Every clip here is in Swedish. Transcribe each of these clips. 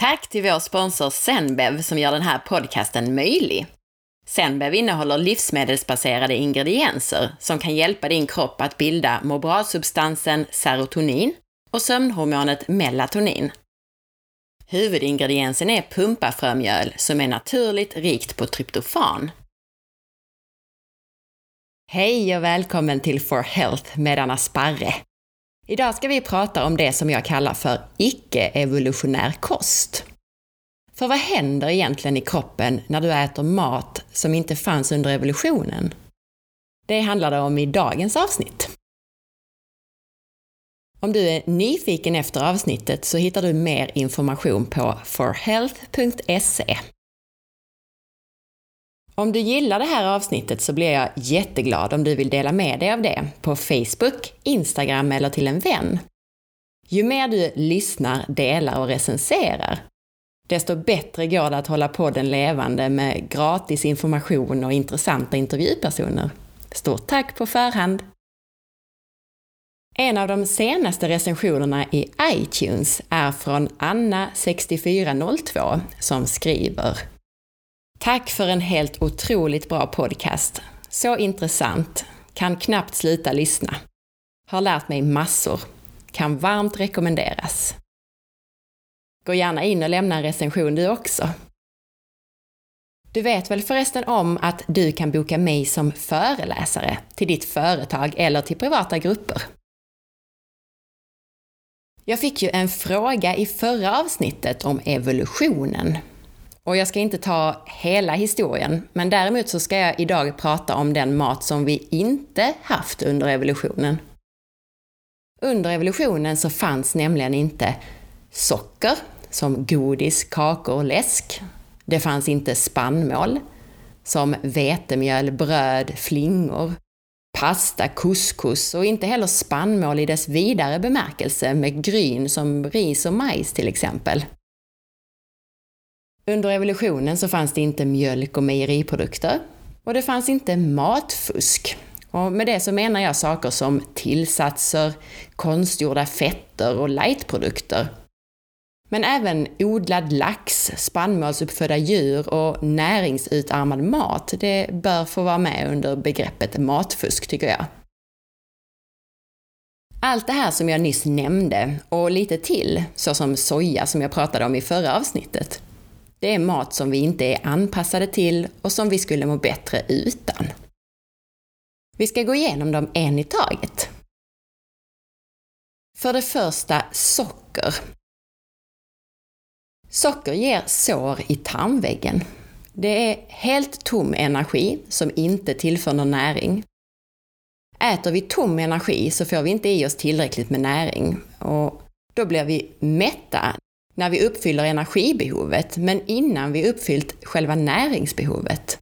Tack till vår sponsor Zenbev som gör den här podcasten möjlig. Zenbev innehåller livsmedelsbaserade ingredienser som kan hjälpa din kropp att bilda må bra-substansen serotonin och sömnhormonet melatonin. Huvudingrediensen är pumpafrömjöl som är naturligt rikt på tryptofan. Hej och välkommen till For Health med Anna Sparre. Idag ska vi prata om det som jag kallar för icke-evolutionär kost. För vad händer egentligen i kroppen när du äter mat som inte fanns under evolutionen? Det handlar det om i dagens avsnitt. Om du är nyfiken efter avsnittet så hittar du mer information på forhealth.se. Om du gillar det här avsnittet så blir jag jätteglad om du vill dela med dig av det på Facebook, Instagram eller till en vän. Ju mer du lyssnar, delar och recenserar, desto bättre går det att hålla podden levande med gratis information och intressanta intervjupersoner. Stort tack på förhand! En av de senaste recensionerna i iTunes är från Anna6402 som skriver Tack för en helt otroligt bra podcast. Så intressant. Kan knappt sluta lyssna. Har lärt mig massor. Kan varmt rekommenderas. Gå gärna in och lämna en recension du också. Du vet väl förresten om att du kan boka mig som föreläsare till ditt företag eller till privata grupper? Jag fick ju en fråga i förra avsnittet om evolutionen och jag ska inte ta hela historien, men däremot så ska jag idag prata om den mat som vi inte haft under evolutionen. Under evolutionen så fanns nämligen inte socker, som godis, kakor och läsk. Det fanns inte spannmål, som vetemjöl, bröd, flingor, pasta, couscous och inte heller spannmål i dess vidare bemärkelse med gryn som ris och majs till exempel. Under evolutionen så fanns det inte mjölk och mejeriprodukter och det fanns inte matfusk. Och med det så menar jag saker som tillsatser, konstgjorda fetter och lightprodukter. Men även odlad lax, spannmålsuppfödda djur och näringsutarmad mat, det bör få vara med under begreppet matfusk tycker jag. Allt det här som jag nyss nämnde, och lite till, såsom soja som jag pratade om i förra avsnittet, det är mat som vi inte är anpassade till och som vi skulle må bättre utan. Vi ska gå igenom dem en i taget. För det första, socker. Socker ger sår i tarmväggen. Det är helt tom energi som inte tillför någon näring. Äter vi tom energi så får vi inte i oss tillräckligt med näring och då blir vi mätta när vi uppfyller energibehovet, men innan vi uppfyllt själva näringsbehovet.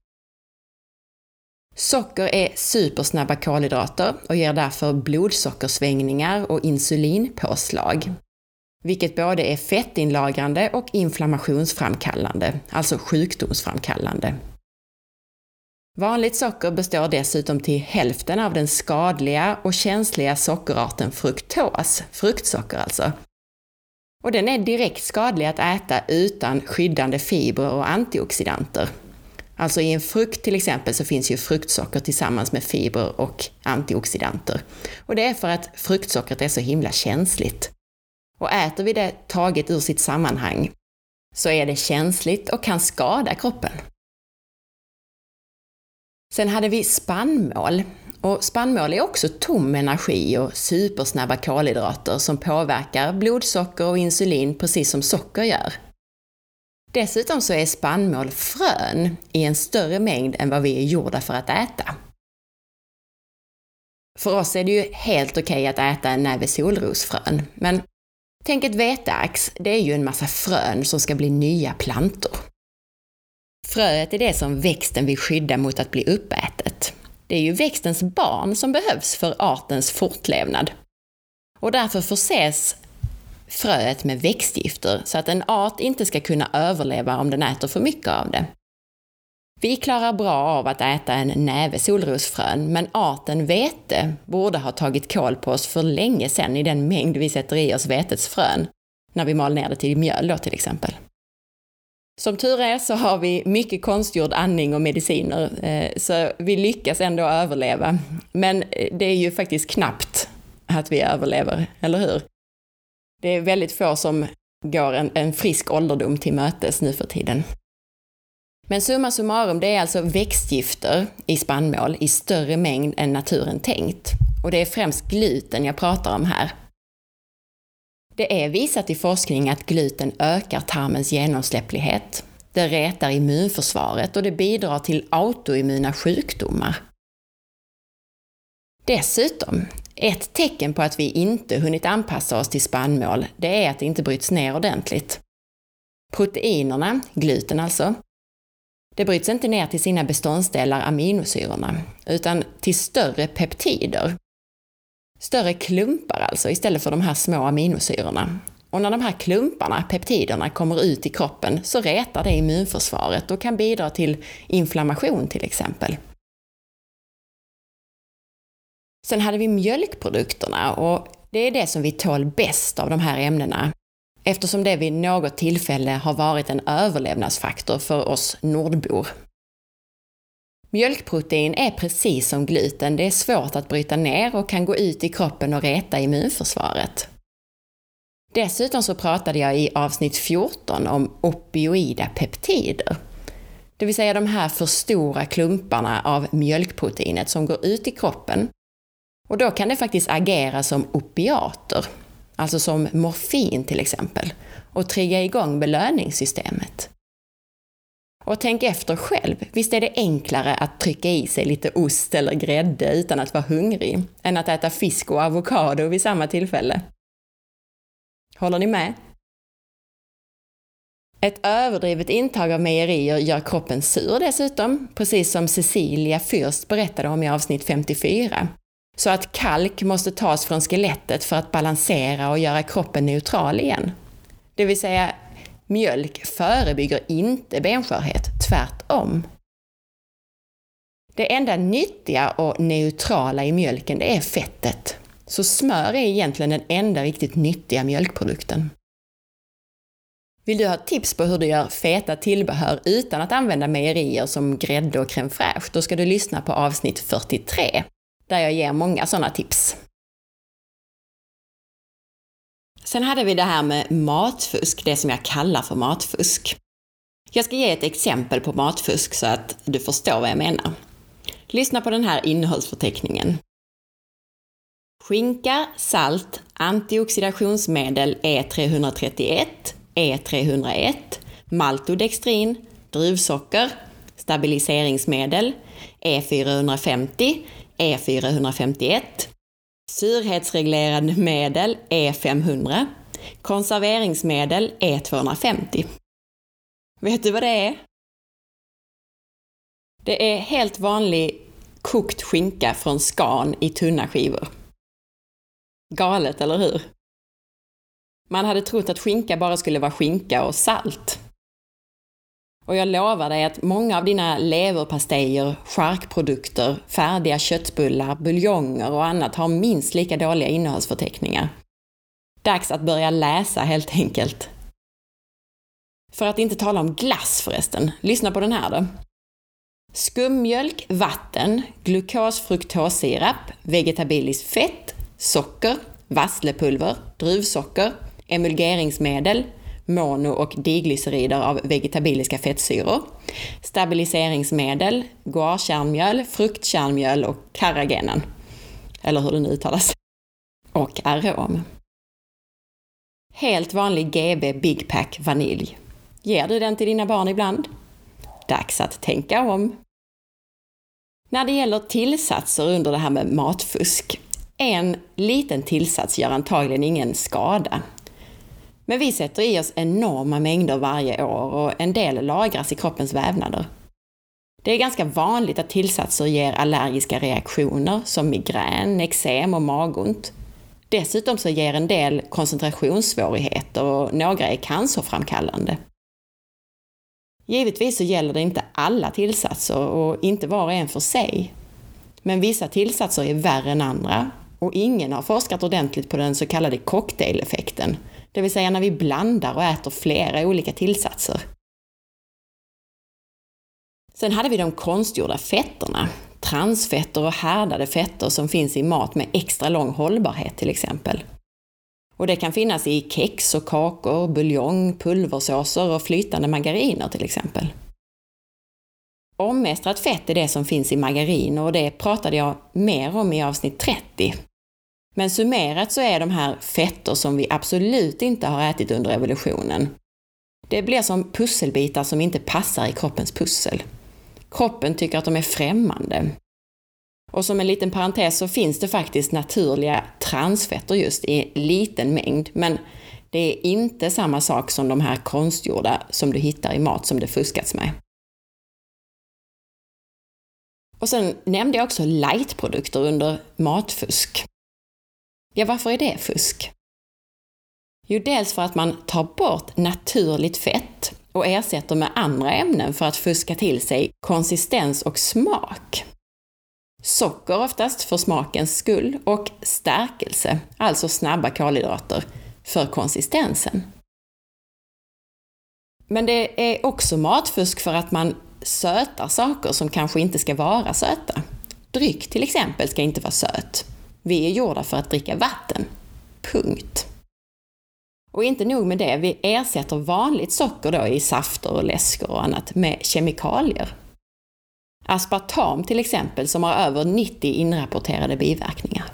Socker är supersnabba kolhydrater och ger därför blodsockersvängningar och insulinpåslag, vilket både är fettinlagrande och inflammationsframkallande, alltså sjukdomsframkallande. Vanligt socker består dessutom till hälften av den skadliga och känsliga sockerarten fruktos, fruktsocker alltså, och den är direkt skadlig att äta utan skyddande fibrer och antioxidanter. Alltså i en frukt till exempel så finns ju fruktsocker tillsammans med fibrer och antioxidanter. Och det är för att fruktsockret är så himla känsligt. Och äter vi det taget ur sitt sammanhang så är det känsligt och kan skada kroppen. Sen hade vi spannmål och spannmål är också tom energi och supersnabba kolhydrater som påverkar blodsocker och insulin precis som socker gör. Dessutom så är spannmål frön i en större mängd än vad vi är gjorda för att äta. För oss är det ju helt okej okay att äta en näve solrosfrön, men tänk ett veteax, det är ju en massa frön som ska bli nya plantor. Fröet är det som växten vill skydda mot att bli uppätet. Det är ju växtens barn som behövs för artens fortlevnad. Och därför förses fröet med växtgifter så att en art inte ska kunna överleva om den äter för mycket av det. Vi klarar bra av att äta en näve solrosfrön, men arten vete borde ha tagit koll på oss för länge sedan i den mängd vi sätter i oss vetets frön, när vi mal ner det till mjöl då till exempel. Som tur är så har vi mycket konstgjord andning och mediciner, eh, så vi lyckas ändå överleva. Men eh, det är ju faktiskt knappt att vi överlever, eller hur? Det är väldigt få som går en, en frisk ålderdom till mötes nu för tiden. Men summa summarum, det är alltså växtgifter i spannmål i större mängd än naturen tänkt. Och det är främst gluten jag pratar om här. Det är visat i forskning att gluten ökar tarmens genomsläpplighet. Det rätar immunförsvaret och det bidrar till autoimmuna sjukdomar. Dessutom, ett tecken på att vi inte hunnit anpassa oss till spannmål, det är att det inte bryts ner ordentligt. Proteinerna, gluten alltså, det bryts inte ner till sina beståndsdelar aminosyrorna, utan till större peptider. Större klumpar alltså, istället för de här små aminosyrorna. Och när de här klumparna, peptiderna, kommer ut i kroppen så retar det immunförsvaret och kan bidra till inflammation till exempel. Sen hade vi mjölkprodukterna och det är det som vi tål bäst av de här ämnena eftersom det vid något tillfälle har varit en överlevnadsfaktor för oss nordbor. Mjölkprotein är precis som gluten, det är svårt att bryta ner och kan gå ut i kroppen och reta immunförsvaret. Dessutom så pratade jag i avsnitt 14 om opioida peptider. Det vill säga de här för stora klumparna av mjölkproteinet som går ut i kroppen. Och då kan det faktiskt agera som opiater, alltså som morfin till exempel, och trigga igång belöningssystemet. Och tänk efter själv, visst är det enklare att trycka i sig lite ost eller grädde utan att vara hungrig, än att äta fisk och avokado vid samma tillfälle? Håller ni med? Ett överdrivet intag av mejerier gör kroppen sur dessutom, precis som Cecilia Fürst berättade om i avsnitt 54 så att kalk måste tas från skelettet för att balansera och göra kroppen neutral igen. Det vill säga, mjölk förebygger inte benskörhet, tvärtom. Det enda nyttiga och neutrala i mjölken, det är fettet. Så smör är egentligen den enda riktigt nyttiga mjölkprodukten. Vill du ha tips på hur du gör feta tillbehör utan att använda mejerier som grädde och crème fraîche, då ska du lyssna på avsnitt 43 där jag ger många sådana tips. Sen hade vi det här med matfusk, det som jag kallar för matfusk. Jag ska ge ett exempel på matfusk så att du förstår vad jag menar. Lyssna på den här innehållsförteckningen. Skinka, salt, antioxidationsmedel E331, E301, maltodextrin, druvsocker, stabiliseringsmedel, E450, E451, surhetsreglerande medel E500, konserveringsmedel E250. Vet du vad det är? Det är helt vanlig kokt skinka från Scan i tunna skivor. Galet, eller hur? Man hade trott att skinka bara skulle vara skinka och salt. Och jag lovar dig att många av dina leverpastejer, charkprodukter, färdiga köttbullar, buljonger och annat har minst lika dåliga innehållsförteckningar. Dags att börja läsa helt enkelt. För att inte tala om glass förresten, lyssna på den här då. Skummjölk, vatten, glukosfruktossirap, vegetabiliskt fett, socker, vasslepulver, druvsocker, emulgeringsmedel, mono och diglycerider av vegetabiliska fettsyror, stabiliseringsmedel, guarkärnmjöl, fruktkärnmjöl och karragenen. Eller hur det nu uttalas. Och arom. Helt vanlig GB Big Pack vanilj. Ger du den till dina barn ibland? Dags att tänka om. När det gäller tillsatser under det här med matfusk, en liten tillsats gör antagligen ingen skada. Men vi sätter i oss enorma mängder varje år och en del lagras i kroppens vävnader. Det är ganska vanligt att tillsatser ger allergiska reaktioner som migrän, eksem och magont. Dessutom så ger en del koncentrationssvårigheter och några är cancerframkallande. Givetvis så gäller det inte alla tillsatser och inte var och en för sig. Men vissa tillsatser är värre än andra och ingen har forskat ordentligt på den så kallade cocktaileffekten, det vill säga när vi blandar och äter flera olika tillsatser. Sen hade vi de konstgjorda fetterna, transfetter och härdade fetter som finns i mat med extra lång hållbarhet till exempel. Och det kan finnas i kex och kakor, buljong, pulversåser och flytande margariner till exempel. Omestrat fett är det som finns i margarin och det pratade jag mer om i avsnitt 30. Men summerat så är de här fetter som vi absolut inte har ätit under evolutionen. Det blir som pusselbitar som inte passar i kroppens pussel. Kroppen tycker att de är främmande. Och som en liten parentes så finns det faktiskt naturliga transfetter just i liten mängd, men det är inte samma sak som de här konstgjorda som du hittar i mat som det fuskats med. Och sen nämnde jag också lightprodukter under matfusk. Ja, varför är det fusk? Jo, dels för att man tar bort naturligt fett och ersätter med andra ämnen för att fuska till sig konsistens och smak. Socker oftast för smakens skull och stärkelse, alltså snabba kolhydrater, för konsistensen. Men det är också matfusk för att man sötar saker som kanske inte ska vara söta. Dryck till exempel ska inte vara söt. Vi är gjorda för att dricka vatten. Punkt. Och inte nog med det, vi ersätter vanligt socker då i safter och läskor och annat med kemikalier. Aspartam till exempel, som har över 90 inrapporterade biverkningar.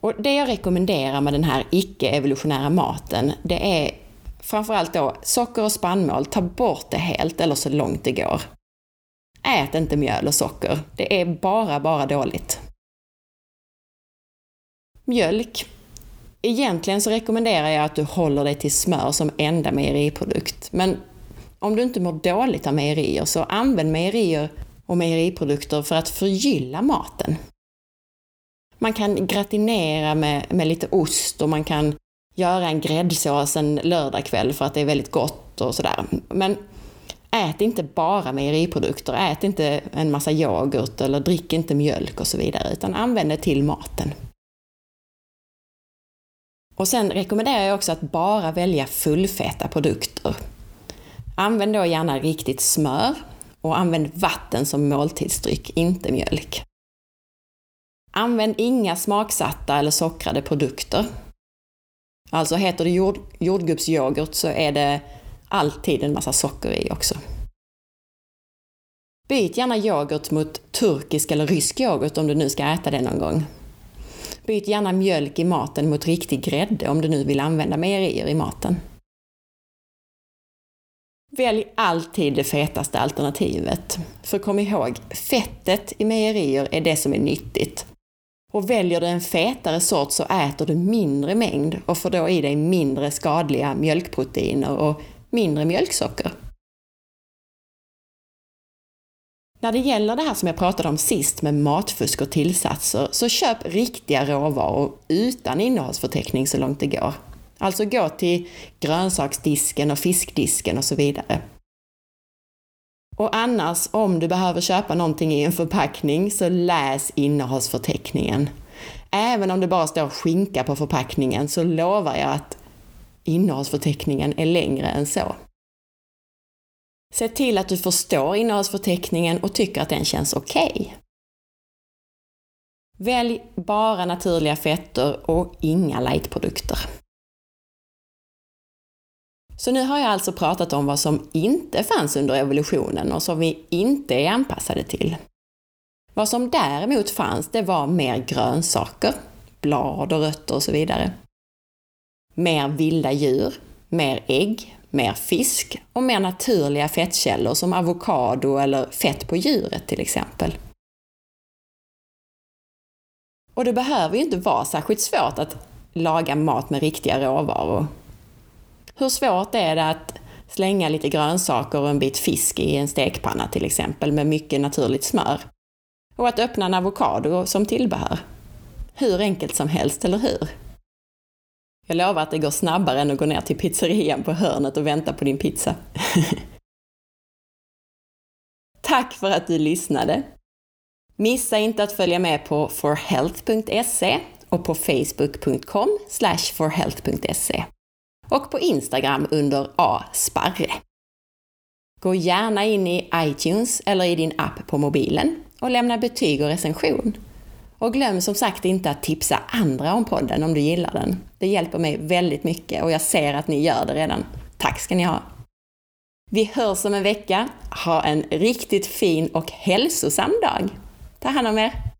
Och det jag rekommenderar med den här icke-evolutionära maten, det är framförallt då socker och spannmål, ta bort det helt eller så långt det går. Ät inte mjöl och socker, det är bara, bara dåligt. Mjölk. Egentligen så rekommenderar jag att du håller dig till smör som enda mejeriprodukt, men om du inte mår dåligt av mejerier så använd mejerier och mejeriprodukter för att förgylla maten. Man kan gratinera med, med lite ost och man kan göra en gräddsås en lördagkväll för att det är väldigt gott och sådär. Men ät inte bara mejeriprodukter, ät inte en massa yoghurt eller drick inte mjölk och så vidare, utan använd det till maten. Och sen rekommenderar jag också att bara välja fullfeta produkter. Använd då gärna riktigt smör och använd vatten som måltidsdryck, inte mjölk. Använd inga smaksatta eller sockrade produkter. Alltså heter det jord, jordgubbsyoghurt så är det alltid en massa socker i också. Byt gärna yoghurt mot turkisk eller rysk yoghurt om du nu ska äta det någon gång. Byt gärna mjölk i maten mot riktig grädde om du nu vill använda mejerier i maten. Välj alltid det fetaste alternativet. För kom ihåg, fettet i mejerier är det som är nyttigt. Och väljer du en fetare sort så äter du mindre mängd och får då i dig mindre skadliga mjölkproteiner och mindre mjölksocker. När det gäller det här som jag pratade om sist med matfusk och tillsatser, så köp riktiga råvaror utan innehållsförteckning så långt det går. Alltså gå till grönsaksdisken och fiskdisken och så vidare. Och annars, om du behöver köpa någonting i en förpackning, så läs innehållsförteckningen. Även om det bara står skinka på förpackningen så lovar jag att innehållsförteckningen är längre än så. Se till att du förstår innehållsförteckningen och tycker att den känns okej. Okay. Välj bara naturliga fetter och inga lightprodukter. Så nu har jag alltså pratat om vad som inte fanns under evolutionen och som vi inte är anpassade till. Vad som däremot fanns, det var mer grönsaker, blad och rötter och så vidare. Mer vilda djur, mer ägg, mer fisk och mer naturliga fettkällor som avokado eller fett på djuret till exempel. Och det behöver ju inte vara särskilt svårt att laga mat med riktiga råvaror. Hur svårt är det att slänga lite grönsaker och en bit fisk i en stekpanna till exempel med mycket naturligt smör? Och att öppna en avokado som tillbehör? Hur enkelt som helst, eller hur? Jag lovar att det går snabbare än att gå ner till pizzerian på hörnet och vänta på din pizza. Tack för att du lyssnade! Missa inte att följa med på forhealth.se och på facebook.com forhealth.se och på Instagram under asparre. Gå gärna in i iTunes eller i din app på mobilen och lämna betyg och recension. Och glöm som sagt inte att tipsa andra om podden om du gillar den. Det hjälper mig väldigt mycket och jag ser att ni gör det redan. Tack ska ni ha! Vi hörs om en vecka. Ha en riktigt fin och hälsosam dag. Ta hand om er!